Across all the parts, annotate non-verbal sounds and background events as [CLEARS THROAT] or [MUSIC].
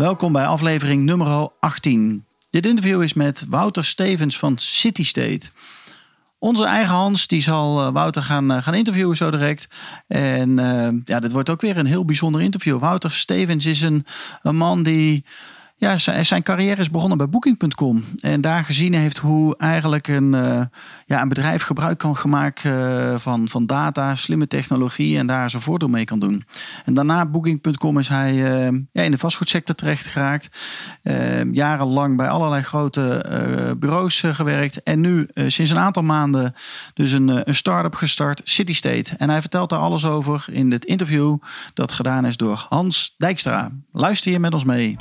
Welkom bij aflevering nummer 18. Dit interview is met Wouter Stevens van City State. Onze eigen Hans die zal eh, Wouter gaan, eh, gaan interviewen zo direct. En uh, ja, dit wordt ook weer een heel bijzonder interview. Wouter Stevens is een, een man die ja, zijn carrière is begonnen bij Booking.com. En daar gezien heeft hoe eigenlijk een, uh, ja, een bedrijf gebruik kan maken uh, van, van data, slimme technologie en daar zijn voordeel mee kan doen. En daarna Booking.com is hij uh, ja, in de vastgoedsector terecht geraakt. jarenlang bij allerlei grote bureaus gewerkt. En nu sinds een aantal maanden dus een, een start-up gestart, City State. En hij vertelt daar alles over in dit interview dat gedaan is door Hans Dijkstra. Luister je met ons mee.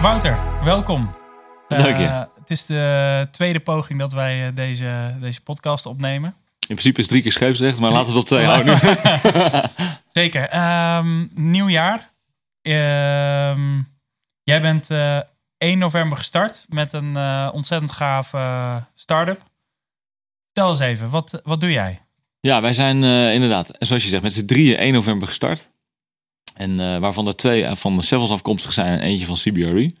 Wouter, welkom. Dank je. Uh, het is de tweede poging dat wij uh, deze, deze podcast opnemen. In principe is drie keer scheepsrecht, maar laten we het op twee houden. [LAUGHS] Zeker. Um, nieuw jaar. Um, jij bent uh, 1 november gestart met een ontzettend gaaf start-up. Tel eens even, wat, wat doe jij? Ja, wij zijn inderdaad, zoals je zegt, met z'n drieën 1 november gestart. En uh, waarvan er twee van de afkomstig zijn en eentje van CBRE.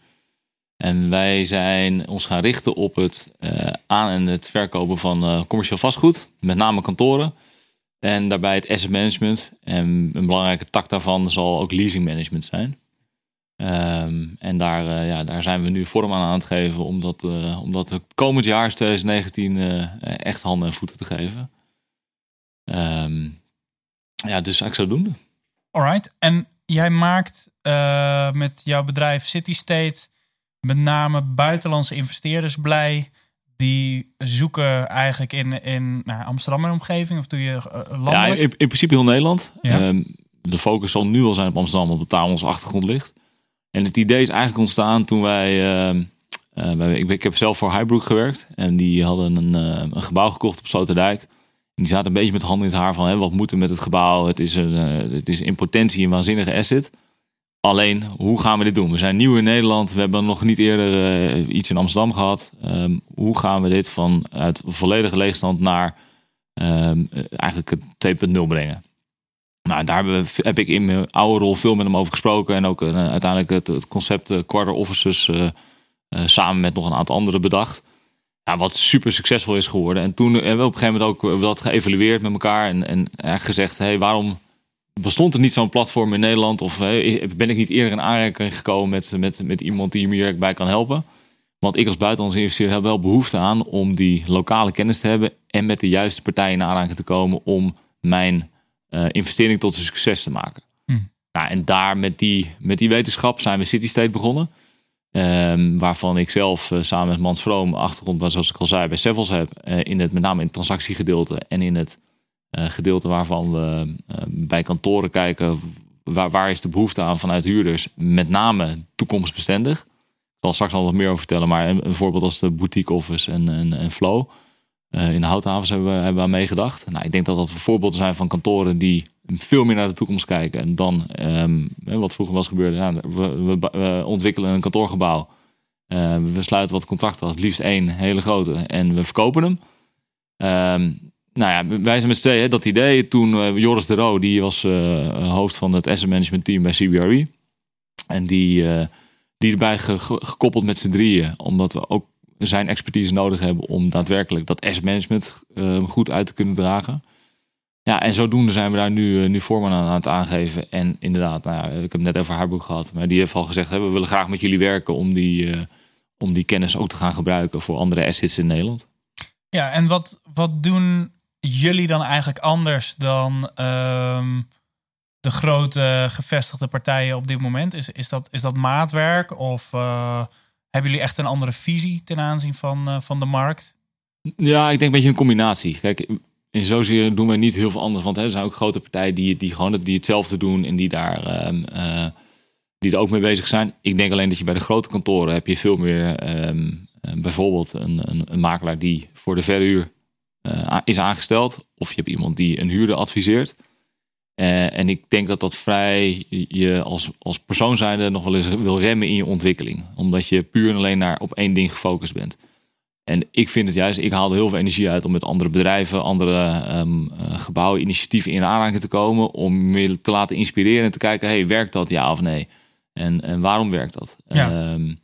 En wij zijn ons gaan richten op het uh, aan- en het verkopen van commercieel vastgoed. Met name kantoren. En daarbij het asset management. En een belangrijke tak daarvan zal ook leasing management zijn. Um, en daar, ja, daar zijn we nu vorm aan aan het geven. Om dat, om dat het komend jaar, 2019, echt handen en voeten te geven. Um, ja, dus ik zou doen. Alright. En jij maakt uh, met jouw bedrijf City State met name buitenlandse investeerders blij. Die zoeken eigenlijk in, in nou, Amsterdam en omgeving. Of doe je uh, landelijk? Ja, in, in, principe heel Nederland. Ja. Um, de focus zal nu al zijn op Amsterdam, op de taal onze achtergrond ligt. En het idee is eigenlijk ontstaan toen wij... Uh, wij ik, ik, heb zelf voor Highbrook gewerkt. En die hadden een, een gebouw gekocht op Sloterdijk. Die zaten een beetje met handen in het haar van hè, wat moeten met het gebouw. Het is, een, uh, het is in potentie een waanzinnige asset. Alleen, hoe gaan we dit doen? We zijn nieuw in Nederland. We hebben nog niet eerder uh, iets in Amsterdam gehad. Um, hoe gaan we dit vanuit volledige leegstand naar um, eigenlijk het 2.0 brengen? Nou, daar heb ik in mijn oude rol veel met hem over gesproken. En ook uh, uiteindelijk het, concept quarter offices samen met nog een aantal anderen bedacht. Ja, wat super succesvol is geworden. En toen hebben we op een gegeven moment ook dat geëvalueerd met elkaar. En, en eigenlijk gezegd, hey, waarom bestond er niet zo'n platform in Nederland? Of hey, ben ik niet eerder in aanraking gekomen met, met, met iemand die me hier bij kan helpen? Want ik als buitenlandse investeerder heb wel behoefte aan om die lokale kennis te hebben. En met de juiste partijen in aanraking te komen om mijn uh, investering tot een succes te maken. Hm. Nou, en daar met die, met die wetenschap zijn we City State begonnen. Um, waarvan ik zelf uh, samen met Mans Vroom achtergrond, zoals ik al zei, bij Sevels heb. Uh, in het, met name in het transactiegedeelte en in het uh, gedeelte waarvan we bij kantoren kijken. Waar, waar is de behoefte aan vanuit huurders? Met name toekomstbestendig. Ik zal straks al wat meer over vertellen, maar een, een voorbeeld als de boutique office en, en, en Flow. In de houthavens hebben we, hebben aan meegedacht. Nou, ik denk dat dat voorbeelden zijn van kantoren die veel meer naar de toekomst kijken. En dan, um, wat vroeger was gebeurd, ja, we, ontwikkelen een kantoorgebouw. Uh, we sluiten wat contracten, het liefst één hele grote, en we verkopen hem. Um, nou ja, wij zijn met z'n dat idee. Toen uh, Joris de Roo, die was uh, hoofd van het asset management team bij CBRE. En die, die erbij ge gekoppeld met z'n drieën. Omdat we ook zijn expertise nodig hebben om daadwerkelijk dat asset management goed uit te kunnen dragen. Ja, en zodoende zijn we daar nu, nu vorm aan het aangeven. En inderdaad, nou ja, ik heb net over haar boek gehad. Maar die heeft al gezegd, we willen graag met jullie werken om die, uh, om die kennis ook te gaan gebruiken voor andere assets in Nederland. Ja, en wat, wat doen jullie dan eigenlijk anders dan um, de grote gevestigde partijen op dit moment? Is, is, dat, is dat maatwerk of uh, hebben jullie echt een andere visie ten aanzien van, uh, van de markt? Ja, ik denk een beetje een combinatie. Kijk, in zozeer doen wij niet heel veel anders. Want hè, er zijn ook grote partijen die, die gewoon die hetzelfde doen en die daar ehm, eh, die er ook mee bezig zijn. Ik denk alleen dat je bij de grote kantoren heb je veel meer ehm, eh, bijvoorbeeld een, een, makelaar die voor de verhuur is aangesteld. Of je hebt iemand die een huurder adviseert. En ik denk dat dat vrij je als, als persoon zijnde nog wel eens wil remmen in je ontwikkeling. Omdat je puur en alleen naar op één ding gefocust bent. En ik vind het juist, ik haal er heel veel energie uit om met andere bedrijven, andere um, gebouwen, initiatieven in aanraking te komen. Om me te laten inspireren en te kijken, hey, werkt dat ja of nee? En, en waarom werkt dat? Ja. Um,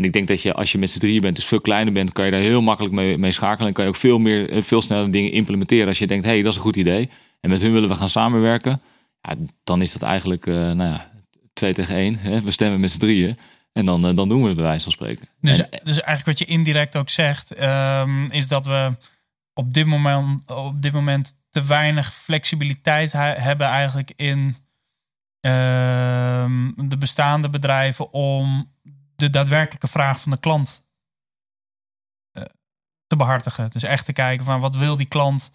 en ik denk dat je als je met z'n drieën bent, dus veel kleiner bent, kan je daar heel makkelijk mee, mee schakelen. En kan je ook veel meer, eh, veel sneller dingen implementeren. Als je denkt, hey, dat is een goed idee. En met hun willen we gaan samenwerken. Ja, dan is dat eigenlijk, uh, nou ja, twee tegen één. Hè? We stemmen met z'n drieën. En dan, eh, dan doen we het bij wijze van spreken. Dus, en, dus eigenlijk wat je indirect ook zegt, um, is dat we op dit, moment, op dit moment te weinig flexibiliteit hebben eigenlijk in um, de bestaande bedrijven om de daadwerkelijke vraag van de klant uh, te behartigen. Dus echt te kijken van wat wil die klant,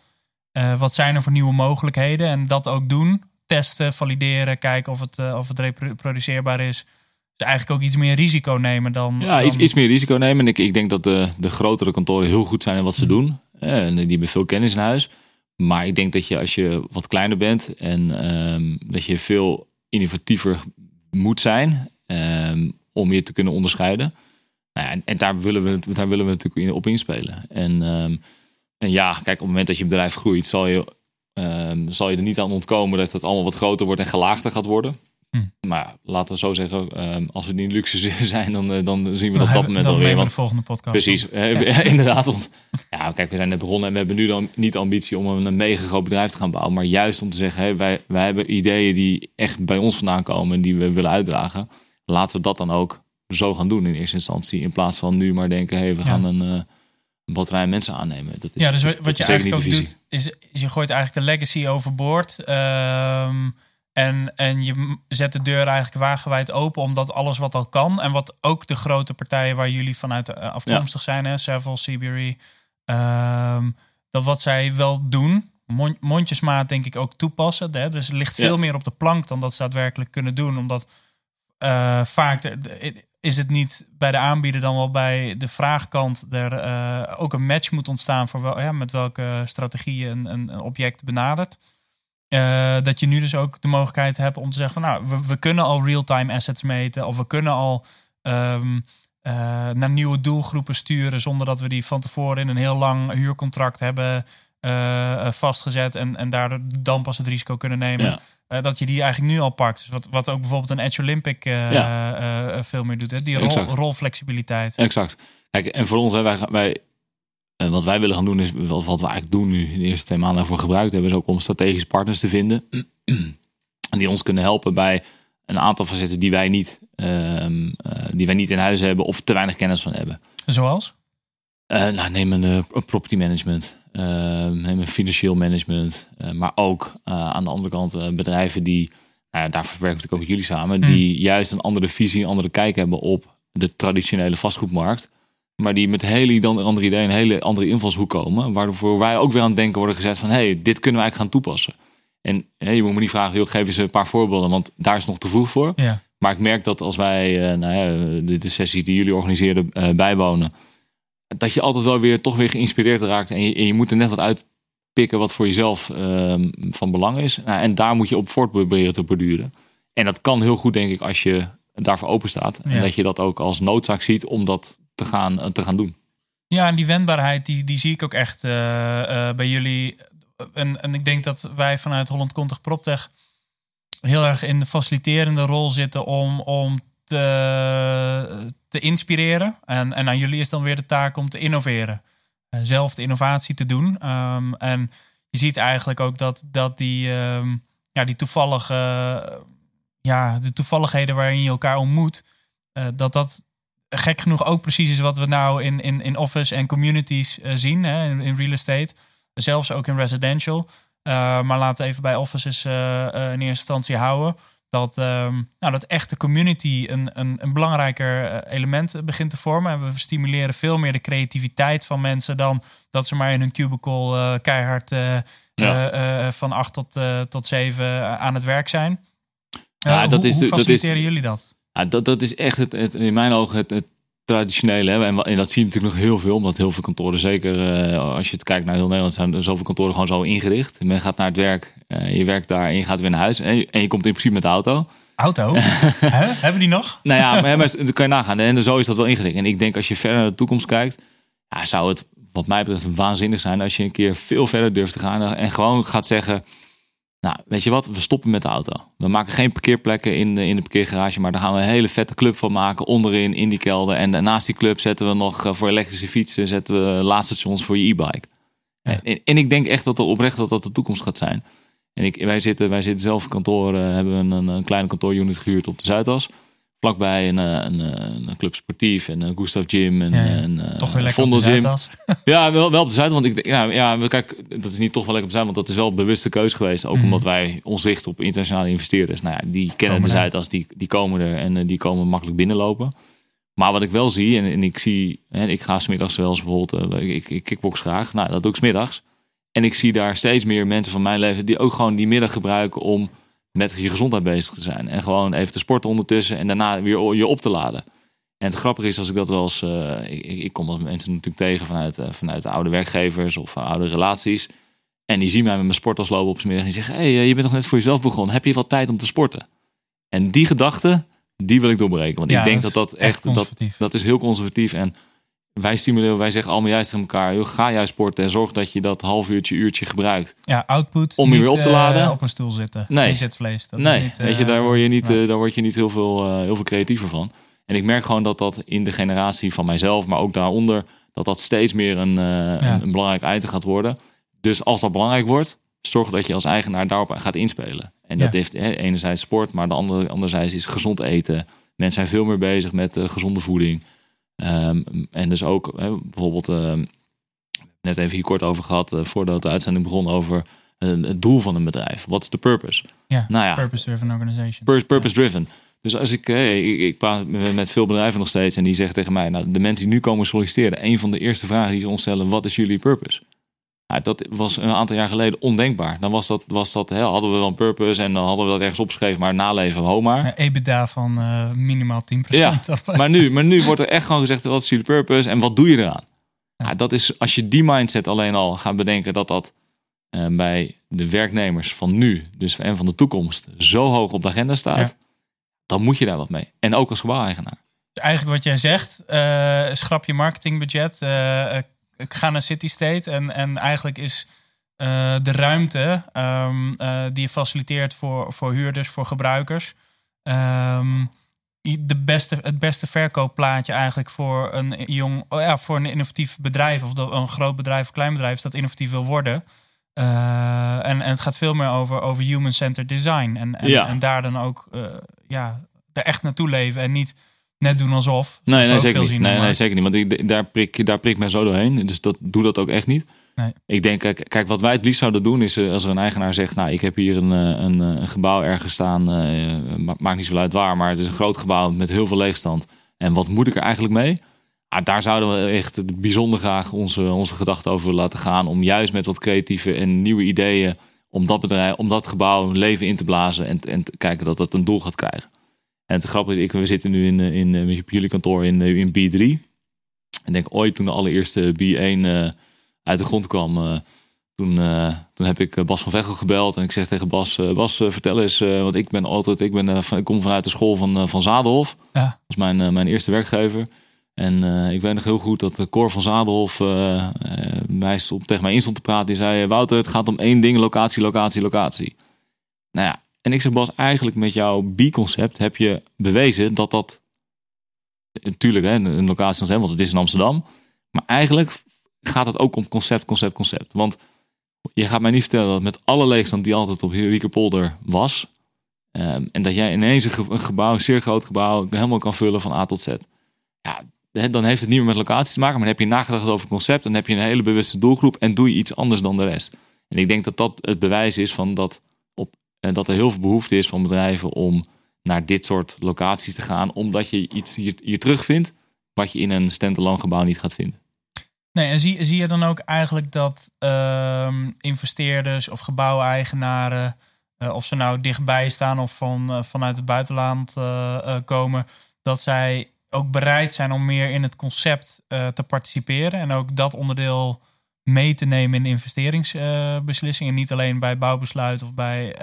uh, wat zijn er voor nieuwe mogelijkheden en dat ook doen. Testen, valideren, kijken of het, uh, of het reproduceerbaar is. Dus eigenlijk ook iets meer risico nemen dan. Ja, dan... Iets, iets meer risico nemen. En ik, ik denk dat de, de grotere kantoren heel goed zijn in wat ze doen. En die hebben veel kennis in huis. Maar ik denk dat je als je wat kleiner bent en um, dat je veel innovatiever moet zijn um, om je te kunnen onderscheiden. Nou ja, en, en, daar, willen we, daar willen we natuurlijk op inspelen. En, um, en ja, kijk, op het moment dat je bedrijf groeit, zal je, zal je er niet aan ontkomen dat het allemaal wat groter wordt en gelaagder gaat worden. Hm. Maar laten we zo zeggen, als we niet luxe [LAUGHS] zijn, dan, dan zien we dat op dat moment alweer. Dan de volgende podcast. Precies, ja. [LAUGHS] inderdaad. Want, ja, kijk, we zijn net begonnen en we hebben nu dan niet ambitie om een mega groot bedrijf te gaan bouwen. Maar juist om te zeggen, hey, wij, wij hebben ideeën die echt bij ons vandaan komen en die we willen uitdragen. Laten we dat dan ook zo gaan doen in eerste instantie. In plaats van nu maar denken, hey, we gaan een, uh, een batterij mensen aannemen. Dat is, ja, dus wat, je eigenlijk ook doet, is, is je gooit eigenlijk de legacy overboord. Um, en, en je zet de deur eigenlijk wagenwijd open, omdat alles wat al kan. En wat ook de grote partijen waar jullie vanuit afkomstig ja. zijn, hè, Seville, CBRE, um, dat wat zij wel doen, mond, mondjesmaat denk ik ook toepassen. Hè? Dus het ligt veel ja. meer op de plank dan dat ze daadwerkelijk kunnen doen. Omdat uh, vaak de, de, is het niet bij de aanbieder dan wel bij de vraagkant er uh, ook een match moet ontstaan voor wel, ja, met welke strategie een, een object benadert. Uh, dat je nu dus ook de mogelijkheid hebt om te zeggen van nou, we, kunnen al real-time assets meten of we kunnen al um, uh, naar nieuwe doelgroepen sturen zonder dat we die van tevoren in een heel lang huurcontract hebben vastgezet en, en daardoor dan pas het risico kunnen nemen. Ja. Dat je die eigenlijk nu al pakt. Dus wat, wat ook bijvoorbeeld een Edge Olympic ja. veel meer doet. Hè? Die rol, rolflexibiliteit. Exact. Kijk, en voor ons, hè, wij, wij wat wij willen gaan doen is, wat, wat we eigenlijk doen nu in de eerste twee maanden daarvoor gebruikt hebben, is ook om strategische partners te vinden. [CLEARS THROAT] die ons kunnen helpen bij een aantal facetten die wij niet, uh, die wij niet in huis hebben of te weinig kennis van hebben. Zoals? Nou, neem een, property management, financieel management, maar ook aan de andere kant bedrijven die, nou ja, daar verwerken we ook met jullie samen, hmm. die juist een andere visie, een andere kijk hebben op de traditionele vastgoedmarkt. Maar die met hele andere ideeën, een hele andere invalshoek komen. Waarvoor wij ook weer aan het denken worden gezet van... hé, hey, dit kunnen we eigenlijk gaan toepassen. En hey, je moet me niet vragen, joh, geef eens een paar voorbeelden. Want daar is nog te vroeg voor. Ja. Maar ik merk dat als wij nou ja, de, de, sessies die jullie organiseerden bijwonen... dat je altijd wel weer toch weer geïnspireerd raakt. En je, en je moet er net wat uitpikken wat voor jezelf uh, van belang is. Nou, en daar moet je op voort proberen te borduren. En dat kan heel goed, denk ik, als je daarvoor open staat. Ja. En dat je dat ook als noodzaak ziet om dat te gaan, te gaan doen. Ja, en die wendbaarheid, die, die zie ik ook echt uh, uh, bij jullie. En, en ik denk dat wij vanuit Holland Contig PropTech heel erg in de faciliterende rol zitten om, om te, inspireren. En, en aan jullie is dan weer de taak om te innoveren. Uh, zelf de innovatie te doen. Um, en je ziet eigenlijk ook dat, dat die, um, ja, die toevallige, ja, de toevalligheden waarin je elkaar ontmoet, dat dat gek genoeg ook precies is wat we nou in, in, in office en communities uh, zien, hè, in, real estate. Zelfs ook in residential. Maar laten we even bij offices in eerste instantie houden. Dat, ehm, nou, dat echte community een, een, een belangrijker eh, element begint te vormen. En we stimuleren veel meer de creativiteit van mensen dan dat ze maar in hun cubicle uh, keihard uh, van acht tot, tot zeven aan het werk zijn. Ja, dat hoe, is, hoe faciliteren jullie dat? Ja, dat, dat is echt het, het, in mijn ogen het, het traditionele. Hè? En, dat zie je natuurlijk nog heel veel, omdat heel veel kantoren, zeker uh, als je het kijkt naar heel Nederland, zijn er zoveel kantoren gewoon zo ingericht. Men gaat naar het werk, uh, je werkt daar en je gaat weer naar huis. En je, en je komt in principe met de auto. Auto? [LAUGHS] Hebben die nog? nou ja, maar, maar [LAUGHS] dat kan je nagaan. En zo is dat wel ingericht. En ik denk als je verder naar de toekomst kijkt, ja, zou het wat mij betreft waanzinnig zijn als je een keer veel verder durft te gaan en gewoon gaat zeggen nou, weet je wat? We stoppen met de auto. We maken geen parkeerplekken in de, in de parkeergarage, maar daar gaan we een hele vette club van maken onderin in die kelder. En naast die club zetten we nog eh, voor elektrische fietsen, zetten we laadstations voor je e-bike. En, en, ik denk echt dat er oprecht dat dat de toekomst gaat zijn. En ik, wij, zitten, wij zitten zelf kantoor, uh, hebben een, een kleine kantoorunit gehuurd op de Zuidas vlakbij een, eh, een, eh, een, club sportief en een Gustav Gym en ja. Toch weer lekker Vondel Gym. [LAUGHS] Ja, wel, wel op de Zuid, want ik ja, ja, kijk, dat is niet toch wel lekker op de Zuid, want dat is wel een bewuste keuze geweest. Ook mhm. omdat wij ons richten op internationale investeerders. Nou ja, die kennen komen de Zuidas, die, die komen er en eh, die komen makkelijk binnenlopen. Maar wat ik wel zie, en, en ik zie, hè, ik ga smiddags wel eens bijvoorbeeld, uh, ik, ik kickbox graag, nou dat doe ik smiddags. En ik zie daar steeds meer mensen van mijn leven die ook gewoon die middag gebruiken om met je gezondheid bezig te zijn. En gewoon even te sporten ondertussen en daarna weer je op te laden. En het grappige is als ik dat wel eens... Uh, ik, ik, kom als mensen natuurlijk tegen vanuit, uh, vanuit de oude werkgevers of uh, oude relaties. En die zien mij met mijn sporttas lopen op z'n middag en die zeggen... hey, je bent nog net voor jezelf begonnen. Heb je wat tijd om te sporten? En die gedachte, die wil ik doorbreken. Want ik denk dat dat echt... Dat, dat is heel conservatief en wij stimuleren, wij zeggen allemaal juist tegen elkaar: joh, ga juist sporten en zorg dat je dat half uurtje, uurtje gebruikt. Ja, output. Om je weer op te laden. Uh, op een stoel zitten. Nee. Je zit vlees. Dat nee, is niet, weet je, daar word je niet, uh, daar word je niet heel veel, heel veel creatiever van. En ik merk gewoon dat dat in de generatie van mijzelf, maar ook daaronder, dat dat steeds meer een, een, een, belangrijk item gaat worden. Dus als dat belangrijk wordt, zorg dat je als eigenaar daarop gaat inspelen. En dat heeft hè, enerzijds sport, maar de andere, anderzijds is gezond eten. Mensen zijn veel meer bezig met gezonde voeding. Um, en dus ook hè, bijvoorbeeld, uh, net even hier kort over gehad, uh, voordat de uitzending begon over uh, het doel van een bedrijf. Wat is de purpose? Ja, nou ja purpose-driven organization. Purpose-driven. Dus als ik, ik, ik praat met veel bedrijven nog steeds en die zeggen tegen mij, nou, de mensen die nu komen solliciteren, een van de eerste vragen die ze ons stellen, wat is jullie purpose? Ja, dat was een aantal jaar geleden ondenkbaar. Dan was dat, was dat hè, hadden we wel een purpose en dan hadden we dat ergens opgeschreven, maar naleven, ho maar. EBITDA van uh, minimaal 10%. Ja, [LAUGHS] maar nu, maar nu wordt er echt gewoon gezegd, wat is jullie purpose en wat doe je eraan? Ja. dat is, als je die mindset alleen al gaat bedenken dat dat uh, bij de werknemers van nu dus en van de toekomst zo hoog op de agenda staat, dan moet je daar wat mee. En ook als gebouweigenaar. Eigenlijk wat jij zegt, uh, schrap je marketingbudget, ik ga naar City State en, en eigenlijk is uh, de ruimte um, uh, die je faciliteert voor, voor huurders, voor gebruikers. Um, de beste, het beste verkoopplaatje eigenlijk voor een jong, oh ja, voor een innovatief bedrijf of dat een groot bedrijf of klein bedrijf dat innovatief wil worden. Uh, en, en het gaat veel meer over, over human-centered design. En, en, ja. en, daar dan ook ja, er echt naartoe leven en niet net doen alsof. Nee, nee, zeker niet. Nee, nee, zeker niet. Want ik, daar, prik, daar prik mij zo doorheen. Dus dat, doe dat ook echt niet. Nee. Ik denk, kijk, kijk, wat wij het liefst zouden doen is als er een eigenaar zegt: Nou, ik heb hier een, een, een gebouw ergens staan. Uh, maakt niet zo uit waar, maar het is een groot gebouw met heel veel leegstand. En wat moet ik er eigenlijk mee? Ah, daar zouden we echt bijzonder graag onze, onze gedachten over laten gaan. Om juist met wat creatieve en nieuwe ideeën. om dat bedrijf, om dat gebouw leven in te blazen. En, en te kijken dat dat een doel gaat krijgen. En het grappige is, ik, we zitten nu in, eh, in, in, eh, op jullie kantoor in, eh, in B3. En denk ooit toen de allereerste B1 uh, uit de grond kwam, toen, uh, toen heb ik Bas van Vechel gebeld. En ik zeg tegen Bas, Bas vertel eens, want ik ben altijd, ik, ben, van, ik kom vanuit de school van, van Zadelhof. Ja. Dat was mijn, mijn eerste werkgever. En ik weet nog heel goed dat de Cor van Zadelhof mij stond, tegen mij in stond te praten. Die zei, Wouter, het gaat om één ding, locatie, locatie, locatie. Nou ja, en ik zeg Bas, eigenlijk met jouw B-concept heb je bewezen dat dat... Natuurlijk, hè, een locatie als hem, want het is in Amsterdam. Maar eigenlijk gaat het ook om concept, concept, concept. Want je gaat mij niet vertellen dat met alle leegstand die altijd op Riekerpolder was... Um, en dat jij ineens een, gebouw, een zeer groot gebouw, helemaal kan vullen van A tot Z. Ja, dan heeft het niet meer met locatie te maken, maar dan heb je nagedacht over concept. Dan heb je een hele bewuste doelgroep en doe je iets anders dan de rest. En ik denk dat dat het bewijs is van dat dat er heel veel behoefte is van bedrijven om naar dit soort locaties te gaan, omdat je iets hier, hier terugvindt wat je in een standalone gebouw niet gaat vinden. Nee, en zie, zie je dan ook eigenlijk dat ehm, investeerders of gebouweigenaren, uh, of ze nou dichtbij staan of van, uh, vanuit het buitenland uh, komen, dat zij ook bereid zijn om meer in het concept te participeren en ook dat onderdeel mee te nemen in investeringsbeslissingen. niet alleen bij bouwbesluit of bij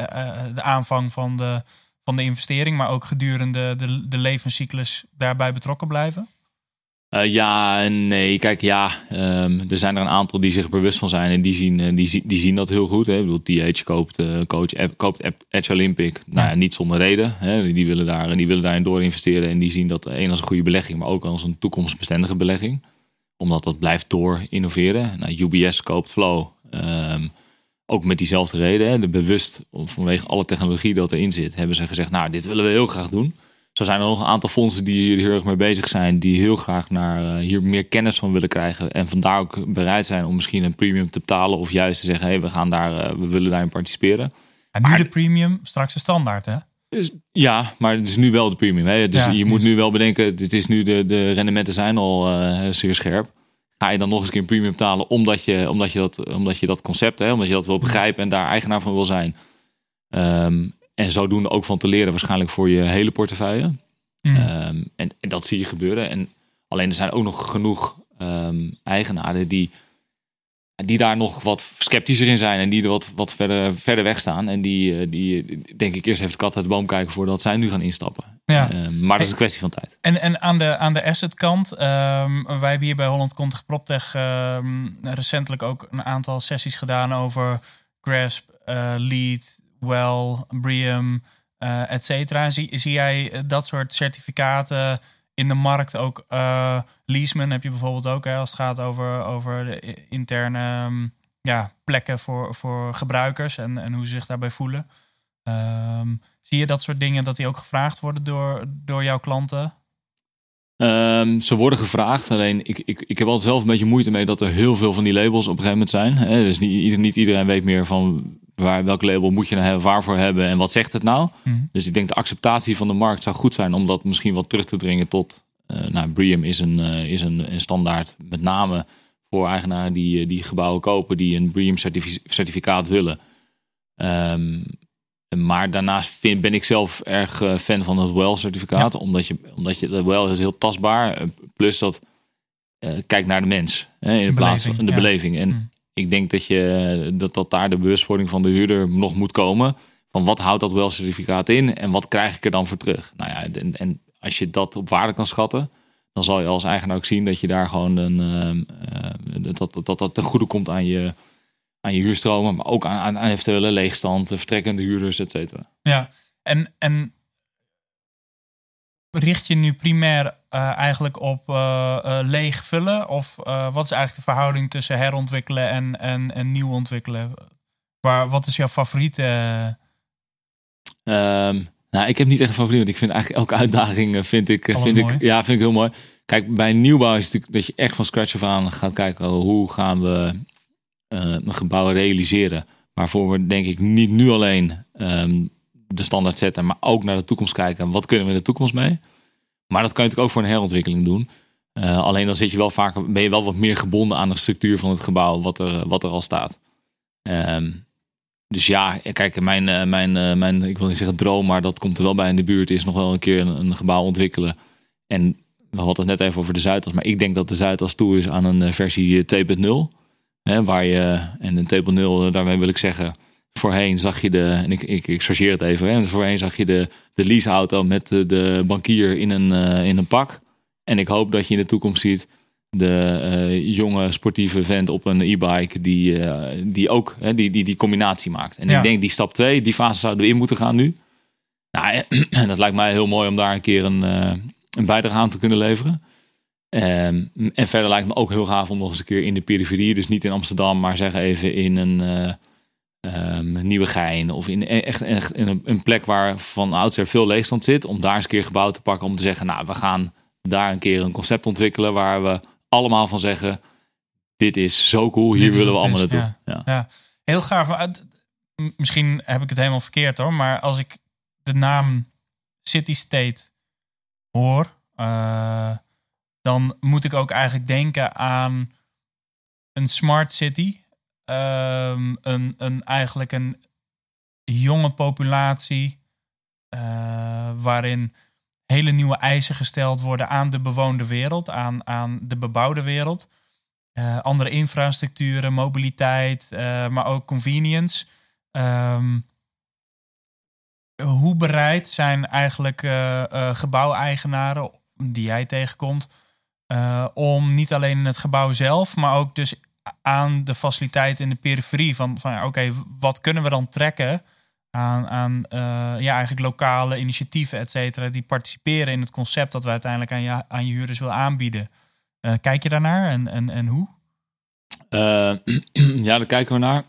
de aanvang van de, van de investering, maar ook gedurende de, de levenscyclus daarbij betrokken blijven? Uh, ja en nee. Kijk, ja, um, er zijn er een aantal die zich bewust van zijn en die zien, die, die zien dat heel goed. Hè. Ik bedoel, TH koopt, uh, coach, koopt Edge Olympic. Nou ja, niet zonder reden. Hè. Die, willen daar, die willen daarin door investeren en die zien dat één als een goede belegging, maar ook als een toekomstbestendige belegging. Omdat dat blijft door innoveren. Nou, UBS koopt Flow. Um, ook met diezelfde reden. Hè. De bewust, vanwege alle technologie dat erin zit, hebben ze gezegd, nou, dit willen we heel graag doen. Zo zijn er nog een aantal fondsen die hier heel erg mee bezig zijn, die heel graag naar uh, hier meer kennis van willen krijgen. En vandaar ook bereid zijn om misschien een premium te betalen. Of juist te zeggen, hé, hey, we gaan daar, uh, we willen daarin participeren. En nu maar, de premium, straks de standaard, hè? Ja, maar het is nu wel de premium. Hè? Dus ja, je moet nu wel bedenken, dit is nu de, de rendementen zijn al uh, zeer scherp. Ga je dan nog eens een keer een premium betalen omdat je, omdat je, dat, omdat je dat concept, hè, omdat je dat wil begrijpen en daar eigenaar van wil zijn. Um, en zodoende ook van te leren, waarschijnlijk voor je hele portefeuille. Mm. Um, en, en, dat zie je gebeuren. En alleen er zijn ook nog genoeg um, eigenaren die, die daar nog wat sceptischer in zijn. En die er wat, wat verder, verder weg staan. En die, eh, die denk ik eerst even de kat uit de boom kijken voordat zij nu gaan instappen. Ja. Um, maar dat is een kwestie van tijd. En, en aan de, aan de asset kant, wij hebben hier bij Holland Contig PropTech recentelijk ook een aantal sessies gedaan over Grasp, uh, Lead, Well, Brium, uh, et cetera. Zie, zie jij dat soort certificaten in de markt ook? Uh, Leaseman heb je bijvoorbeeld ook, als het gaat over, over de interne um, ja, plekken voor, voor gebruikers en, en hoe ze zich daarbij voelen. Um, zie je dat soort dingen dat die ook gevraagd worden door, door jouw klanten? Um, ze worden gevraagd, alleen ik, ik, ik heb altijd zelf een beetje moeite mee dat er heel veel van die labels op een gegeven moment zijn. Dus niet, niet iedereen weet meer van waar, welk label moet je nou hebben, waarvoor hebben en wat zegt het nou. Mm. Dus ik denk de acceptatie van de markt zou goed zijn om dat misschien wat terug te dringen tot, uh, nou, Brium is, een, uh, is een, een, standaard met name voor eigenaren die, die gebouwen kopen die een Brium certificaat willen. Um, maar daarnaast vind, ben ik zelf erg fan van het WELL-certificaat. Omdat je, omdat je, dat WELL is heel tastbaar. Plus dat uh, kijkt naar de mens. Hè, in de plaats van de ja. beleving. En mm. Ik denk dat, je, dat, dat daar de bewustwording van de huurder nog moet komen. Van wat houdt dat WELL-certificaat in? En wat krijg ik er dan voor terug? Nou ja, en, en als je dat op waarde kan schatten. Dan zal je als eigenaar ook zien dat je daar gewoon een, uh, dat, dat, dat, dat ten goede komt aan je, aan je huurstromen, maar ook aan, aan, aan eventuele leegstand, vertrekkende huurders, et cetera. Ja, en, en richt je nu primair uh, eigenlijk op uh, leeg vullen? Of wat is eigenlijk de verhouding tussen herontwikkelen en, en, en nieuw ontwikkelen? Waar, wat is jouw favoriete? Um, nou, ik heb niet echt een favoriet, want ik vind eigenlijk elke uitdaging vind ik, vind ik, ja, vind ik heel mooi. Kijk, bij nieuwbouw is het natuurlijk dat je echt van scratch af aan gaat kijken hoe gaan we een gebouw realiseren. Waarvoor we denk ik niet nu alleen um, de standaard zetten, maar ook naar de toekomst kijken. Wat kunnen we in de toekomst mee? Maar dat kan je natuurlijk ook voor een herontwikkeling doen. Uh, alleen dan zit je wel vaker, ben je wel wat meer gebonden aan de structuur van het gebouw, wat er, wat er al staat. Um, dus ja, kijk, mijn, uh, mijn, uh, mijn, ik wil niet zeggen droom, maar dat komt er wel bij in de buurt, is nog wel een keer een, gebouw ontwikkelen. En we hadden het net even over de Zuidas, maar ik denk dat de Zuidas toe is aan een versie 2.0. Hè, waar je, en een table 0, daarmee wil ik zeggen, voorheen zag je de, en ik, ik, ik chargeer het even, hè, voorheen zag je de, de leaseauto met de, de bankier in een, uh, in een pak. En ik hoop dat je in de toekomst ziet de uh, jonge sportieve vent op een e-bike die, uh, die ook hè, die, die, die combinatie maakt. En ja. ik denk die stap 2, die fase zouden we in moeten gaan nu. Nou, en [CLEARS THROAT] dat lijkt mij heel mooi om daar een keer een, een bijdrage aan te kunnen leveren. Um, en verder lijkt me ook heel gaaf om nog eens een keer in de periferie, dus niet in Amsterdam, maar zeg even in een um, Nieuwegein of in echt, echt in een, een, plek waar van oudsher veel leegstand zit, om daar eens een keer gebouw te pakken om te zeggen, nou, we gaan daar een keer een concept ontwikkelen waar we allemaal van zeggen, dit is zo cool, hier dit willen we allemaal naartoe. Ja, ja. ja, heel gaaf. misschien heb ik het helemaal verkeerd hoor, maar als ik de naam City State hoor, uh, dan moet ik ook eigenlijk denken aan een smart city. Um, een, eigenlijk een jonge populatie uh, waarin hele nieuwe eisen gesteld worden aan de bewoonde wereld, aan, aan de bebouwde wereld. Uh, andere infrastructuren, mobiliteit, uh, maar ook convenience. Um, hoe bereid zijn eigenlijk gebouweigenaren die jij tegenkomt om niet alleen in het gebouw zelf, maar ook dus aan de faciliteiten in de periferie van, van ja, oké, wat kunnen we dan trekken aan, aan ja, eigenlijk lokale initiatieven, et cetera, die participeren in het concept dat we uiteindelijk aan je, aan je huurders willen aanbieden. kijk je daarnaar en, en, en hoe? [CLEARS THROAT] ja, daar kijken we naar.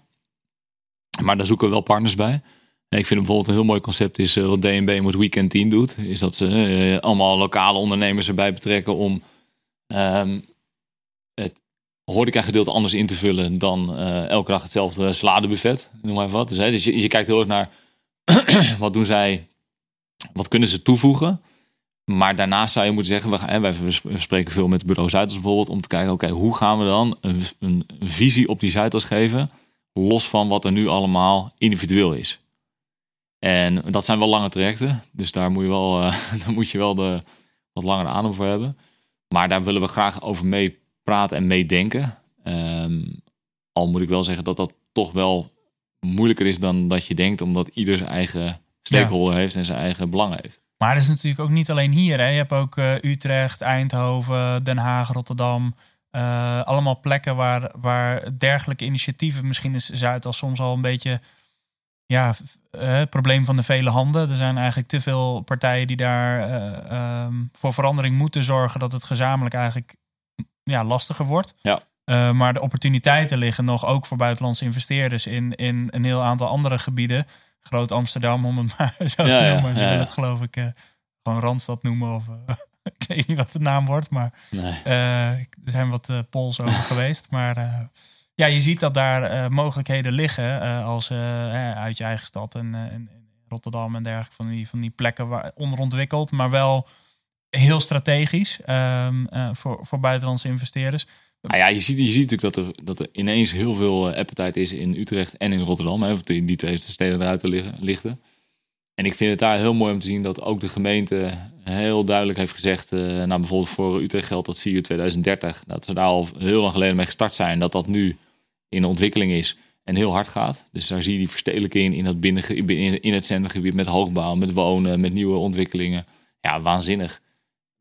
Maar daar zoeken we wel partners bij. Ik vind bijvoorbeeld een heel mooi concept is wat DNB met Weekend Team doet. Is dat ze allemaal lokale ondernemers erbij betrekken om um, het horeca gedeelte anders in te vullen dan uh, elke dag hetzelfde saladebuffet. Noem maar wat. Dus, hè, dus je, kijkt heel erg naar [CLEARS THROAT] wat doen zij, wat kunnen ze toevoegen. Maar daarnaast zou je moeten zeggen, we, gaan, wij spreken veel met bureau Zuidas bijvoorbeeld, om te kijken, oké, hoe gaan we dan een, een, visie op die Zuidas geven, los van wat er nu allemaal individueel is. En dat zijn wel lange trajecten, dus daar moet je wel, uh, [LAUGHS] daar moet je wel de, wat langer adem voor hebben. Maar daar willen we graag over mee praten en meedenken. Um, al moet ik wel zeggen dat dat toch wel moeilijker is dan dat je denkt, omdat ieder zijn eigen stakeholder heeft en zijn eigen belangen heeft. Maar dat is natuurlijk ook niet alleen hier. Hè. Je hebt ook uh, Utrecht, Eindhoven, Den Haag, Rotterdam. Uh, allemaal plekken waar, waar dergelijke initiatieven, misschien is Zuid al soms al een beetje ja, uh, het probleem van de vele handen. Er zijn eigenlijk te veel partijen die daar um, voor verandering moeten zorgen dat het gezamenlijk eigenlijk ja, lastiger wordt. Ja. maar de opportuniteiten liggen nog ook voor buitenlandse investeerders in, in een heel aantal andere gebieden. Groot Amsterdam, om het [LAUGHS] maar zo te noemen. Ze willen het geloof ik uh, gewoon Randstad noemen. Of uh, [LAUGHS] ik weet niet wat de naam wordt. Maar nee. er zijn wat polls over [LAUGHS] geweest. Maar ja, je ziet dat daar mogelijkheden liggen. als uit je eigen stad en, en Rotterdam en dergelijke. Van die, van die plekken waar, onderontwikkeld. Maar wel heel strategisch um, voor, voor buitenlandse investeerders. Nou ja, je ziet, je ziet natuurlijk dat er, dat er ineens heel veel eh, appetite is in Utrecht en in Rotterdam. Hè, die, die twee steden eruit te liggen, lichten. En ik vind het daar heel mooi om te zien dat ook de gemeente heel duidelijk heeft gezegd, uh, nou bijvoorbeeld voor Utrecht geldt dat je 2030, dat ze daar al heel lang geleden mee gestart zijn, dat dat nu in ontwikkeling is en heel hard gaat. Dus daar zie je die verstedelijking in, dat binnen, in, in het centrumgebied met hoogbouw, met wonen, met nieuwe ontwikkelingen. Ja, waanzinnig.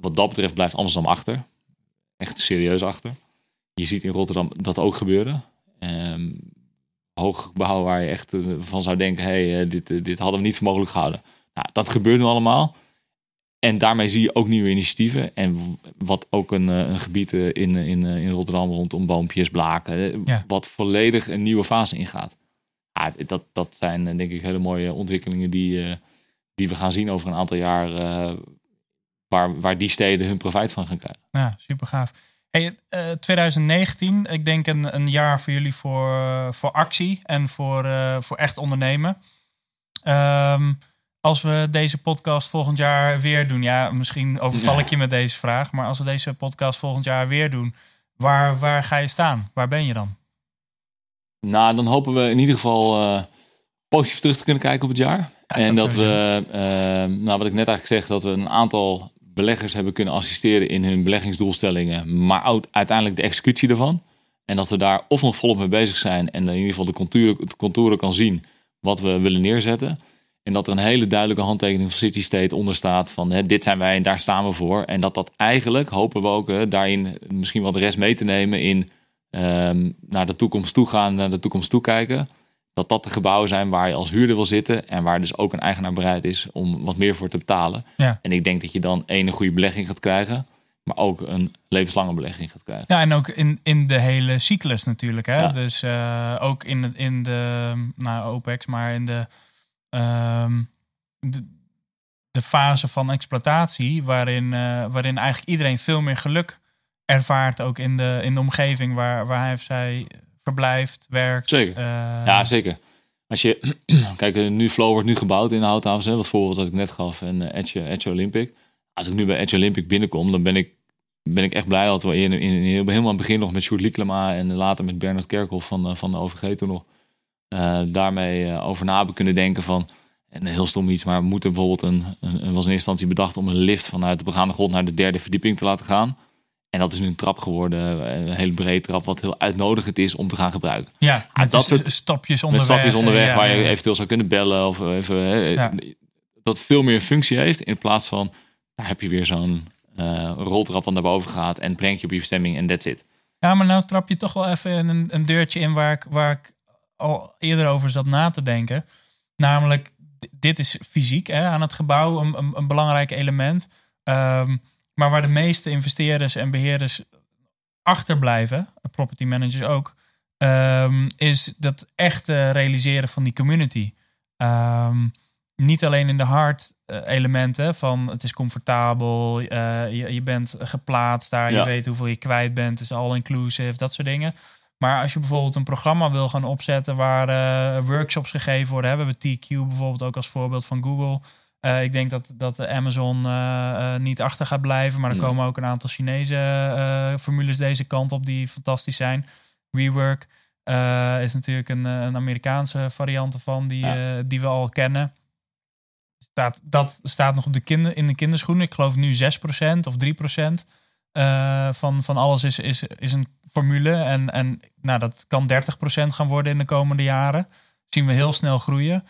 Wat dat betreft blijft Amsterdam achter. Echt serieus achter. Je ziet in Rotterdam dat ook gebeuren. Um, hoogbouw waar je echt eh, van zou denken, hey, eh, dit, eh, dit hadden we niet voor mogelijk gehouden. Nou, dat gebeurt nu allemaal. En daarmee zie je ook nieuwe initiatieven. En wat ook een, een gebied in, in, in Rotterdam rondom boompjes, blaken, wat volledig een nieuwe fase ingaat. Ja, dat, dat zijn denk ik hele mooie ontwikkelingen die, die we gaan zien over een aantal jaar. Waar, waar die steden hun profijt van gaan krijgen. Ja, super gaaf. Hey, 2019, eh, ik denk een, een jaar voor jullie voor, voor actie en voor, uh, voor echt ondernemen. Um, als we deze podcast volgend jaar weer doen, ja, misschien overval ik je met deze vraag, maar als we deze podcast volgend jaar weer doen, waar, waar ga je staan? Waar ben je dan? Nou, dan hopen we in ieder geval uh, positief terug te kunnen kijken op het jaar. en dat, dat we, nou wat ik net eigenlijk zeg, dat we een aantal beleggers hebben kunnen assisteren in hun beleggingsdoelstellingen, maar uiteindelijk de executie ervan. En dat we daar of nog volop mee bezig zijn en in ieder geval de contouren, kan zien wat we willen neerzetten. En dat er een hele duidelijke handtekening van City State onder staat van hè, dit zijn wij en daar staan we voor. En dat dat eigenlijk, hopen we ook, hè, daarin misschien wel de rest mee te nemen in um, naar de toekomst toe gaan, naar de toekomst toe kijken dat dat de gebouwen zijn waar je als huurder wil zitten en waar dus ook een eigenaar bereid is om wat meer voor te betalen. Ja. En ik denk dat je dan één een goede belegging gaat krijgen, maar ook een levenslange belegging gaat krijgen. Ja, en ook in, in de hele cyclus natuurlijk. Hè? Dus uh, ook in, het, in de nou, OPEX, maar in de, um, de, de, fase van exploitatie, waarin, uh, waarin eigenlijk iedereen veel meer geluk ervaart, ook in de, in de omgeving waar, waar hij of zij verblijft, werkt. Zeker. Uh, ja, zeker. als je, [CLEARS THROAT] kijk, nu Flow wordt nu gebouwd in de houthavens, hè, wat voorbeeld dat ik net gaf, en uh, Edge, Edge Olympic. Als ik nu bij Edge Olympic binnenkom, dan ben ik, ben ik echt blij dat we in, in, in, helemaal aan het begin nog met Sjoerd Lieklema en later met Bernard Kerkhoff van, van de OVG toen nog, daarmee over na hebben kunnen denken van, en heel stom iets, maar moet er bijvoorbeeld een, een, was in eerste instantie bedacht om een lift vanuit de begaande grond naar de derde verdieping te laten gaan. En dat is nu een trap geworden, een hele brede trap, wat heel uitnodigend is om te gaan gebruiken. Ja, met dat soort stapjes onderweg. Met stapjes onderweg waar je eventueel zou kunnen bellen of even hè, dat veel meer functie heeft in plaats van daar heb je weer zo'n uh, roltrap wat naar boven gaat en brengt je op je bestemming en that's it. Ja, maar nou trap je toch wel even een, een deurtje in waar ik, waar ik al eerder over zat na te denken. Namelijk, dit is fysiek hè, aan het gebouw een, een, een belangrijk element. Um, maar waar de meeste investeerders en beheerders achterblijven, property managers ook, um, is dat echte realiseren van die community. Um, niet alleen in de hard eh, elementen van het is comfortabel, uh, je, je bent geplaatst daar, je weet hoeveel je kwijt bent, het is all inclusive, dat soort dingen. Maar als je bijvoorbeeld een programma wil gaan opzetten waar uh, workshops gegeven worden, hebben we TQ bijvoorbeeld ook als voorbeeld van Google. Uh, ik denk dat, dat Amazon uh, niet achter gaat blijven. Maar er komen ook een aantal Chinese formules deze kant op die fantastisch zijn. WeWork is natuurlijk een, een Amerikaanse variant ervan die, ja. die we al kennen. Staat, dat staat nog op de kinder, in de kinderschoenen. Ik geloof nu 6% of 3% van, van alles is, is, is een formule. En, en nou, dat kan 30% gaan worden in de komende jaren. zien we heel snel groeien.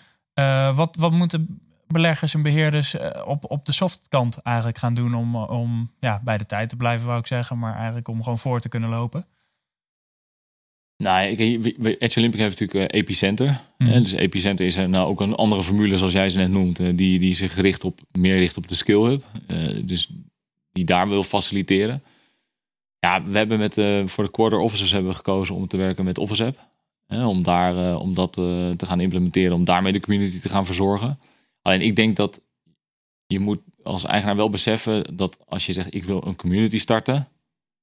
wat, wat moeten beleggers en beheerders eh, op, op de softkant eigenlijk gaan doen om, om ja, bij de tijd te blijven, wou ik zeggen, maar eigenlijk om gewoon voor te kunnen lopen? Nou, Edge Olympic heeft natuurlijk uh, Epicenter. Mm. Dus Epicenter is nou ook een andere formule, zoals jij ze net noemt, die, die zich richt op, meer richt op de skill hub. Dus die daar wil faciliteren. Ja, we hebben met, voor de quarter officers hebben we gekozen om te werken met Office App. om, daar, om dat te gaan implementeren, om daarmee de community te gaan verzorgen. Alleen ik denk dat je moet als eigenaar wel beseffen dat als je zegt ik wil een community starten,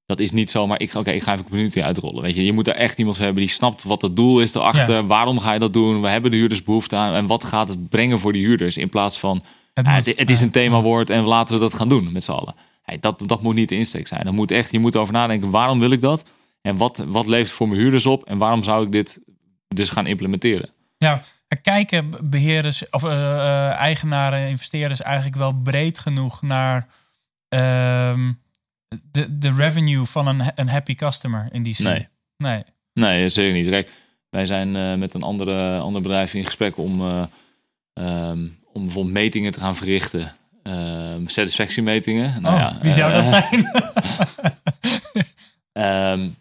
dat is niet zomaar ik, oké, ik ga even een community uitrollen. Weet je, je moet er echt iemand hebben die snapt wat het doel is erachter. Ja. Waarom ga je dat doen? We hebben de huurders behoefte aan en wat gaat het brengen voor die huurders in plaats van het, moet, het, het is een themawoord en laten we dat gaan doen met z'n allen. Hey, dat, dat moet niet de insteek zijn. Dan moet echt, je moet over nadenken, waarom wil ik dat? En wat, wat levert voor mijn huurders op? En waarom zou ik dit dus gaan implementeren? Ja, kijken beheerders of uh, uh, eigenaren, investeerders eigenlijk wel breed genoeg naar uh, de, de revenue van een, een happy customer in die zin? Nee. Nee, nee zeker niet. Kijk, wij zijn uh, met een andere, ander bedrijf in gesprek om, um, om bijvoorbeeld metingen te gaan verrichten. Ehm, satisfactiemetingen. Nou, oh, ja, wie zou dat [LAUGHS] zijn? um,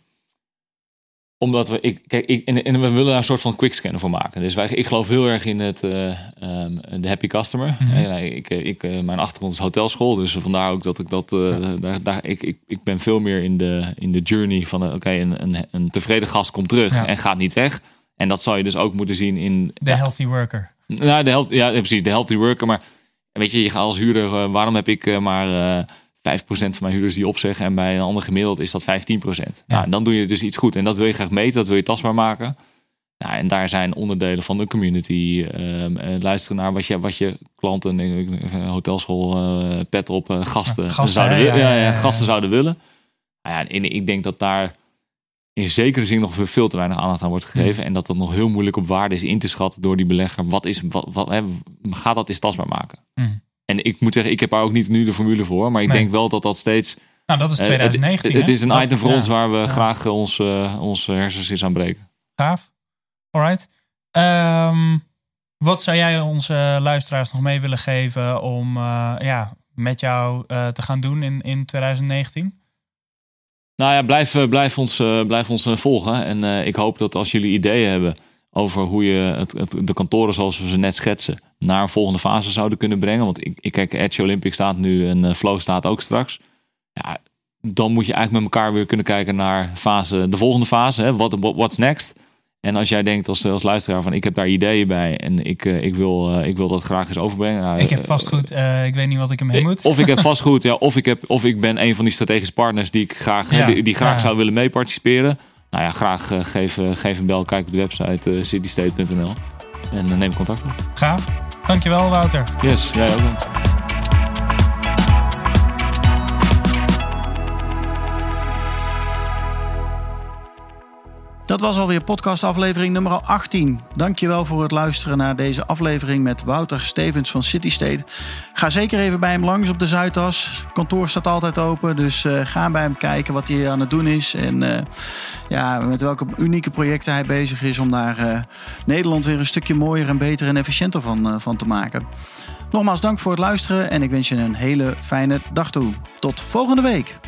omdat we, ik, kijk, ik, en, en, we willen daar een soort van quickscanner voor maken. Dus wij, ik geloof heel erg in het, uh, um, de happy customer. Mm -hmm. ik, ik, uh, mijn achtergrond is hotelschool, dus vandaar ook dat ik dat, uh, ja. daar, daar, ik, ik, ik ben veel meer in de, in de journey van, oké, okay, een, een, een, tevreden gast komt terug ja. en gaat niet weg. En dat zou je dus ook moeten zien in... De healthy worker. Nou, de health, ja, precies, de healthy worker. Maar weet je, je gaat als huurder, waarom heb ik maar 5% van mijn huurders die opzeggen. En bij een ander gemiddeld is dat 15%. Ja. Nou, dan doe je dus iets goed. En dat wil je graag meten, dat wil je tastbaar maken. Nou, en daar zijn onderdelen van de community. Um, luisteren naar wat je, wat je klanten, een hotelschool, uh, pet op, uh, gasten, ja, gasten, zouden, ja, ja, ja, gasten zouden willen. Nou ja, en ik denk dat daar in zekere zin nog veel te weinig aandacht aan wordt gegeven. En dat dat nog heel moeilijk op waarde is in te schatten door die belegger. Wat is, wat, wat hè, gaat dat eens tastbaar maken? En ik moet zeggen, ik heb daar ook niet nu de formule voor. Maar ik denk wel dat dat steeds... Nou, dat is 2019. het, het, is een item voor ons waar we graag ons, uh, onze hersens eens aan breken. Gaaf. Alright. Um, wat zou jij onze luisteraars nog mee willen geven om uh, ja, met jou uh, te gaan doen in, in 2019? Nou ja, blijf, blijf ons, blijf ons volgen. En ik hoop dat als jullie ideeën hebben over hoe je het, het, de kantoren zoals we ze net schetsen naar een volgende fase zouden kunnen brengen. Want ik, ik kijk, Edge Olympic staat nu en uh, Flow staat ook straks. Ja, dan moet je eigenlijk met elkaar weer kunnen kijken naar fase, de volgende fase. Hè? What, what's next? En als jij denkt als, als luisteraar van ik heb daar ideeën bij en ik, uh, ik, wil, uh, ik wil dat graag eens overbrengen. Nou, ik heb vastgoed, uh, ik weet niet wat ik hem heen moet. Of ik heb [LAUGHS] vastgoed, ja, of, ik heb, of ik ben een van die strategische partners die ik graag, ja, die, die, graag ja. zou willen mee participeren. Nou ja, graag geef, geef een bel, kijk op de website citystate.nl. En neem contact op. Gaaf. Dankjewel Wouter. Yes, jij ook. Dat was alweer podcast aflevering nummer 18. Dankjewel voor het luisteren naar deze aflevering met Wouter Stevens van City State. Ga zeker even bij hem langs op de Zuidas. kantoor staat altijd open, dus uh, ga bij hem kijken wat hij aan het doen is. En uh, ja, met welke unieke projecten hij bezig is om daar uh, Nederland weer een stukje mooier en beter en efficiënter van, van te maken. Nogmaals dank voor het luisteren en ik wens je een hele fijne dag toe. Tot volgende week.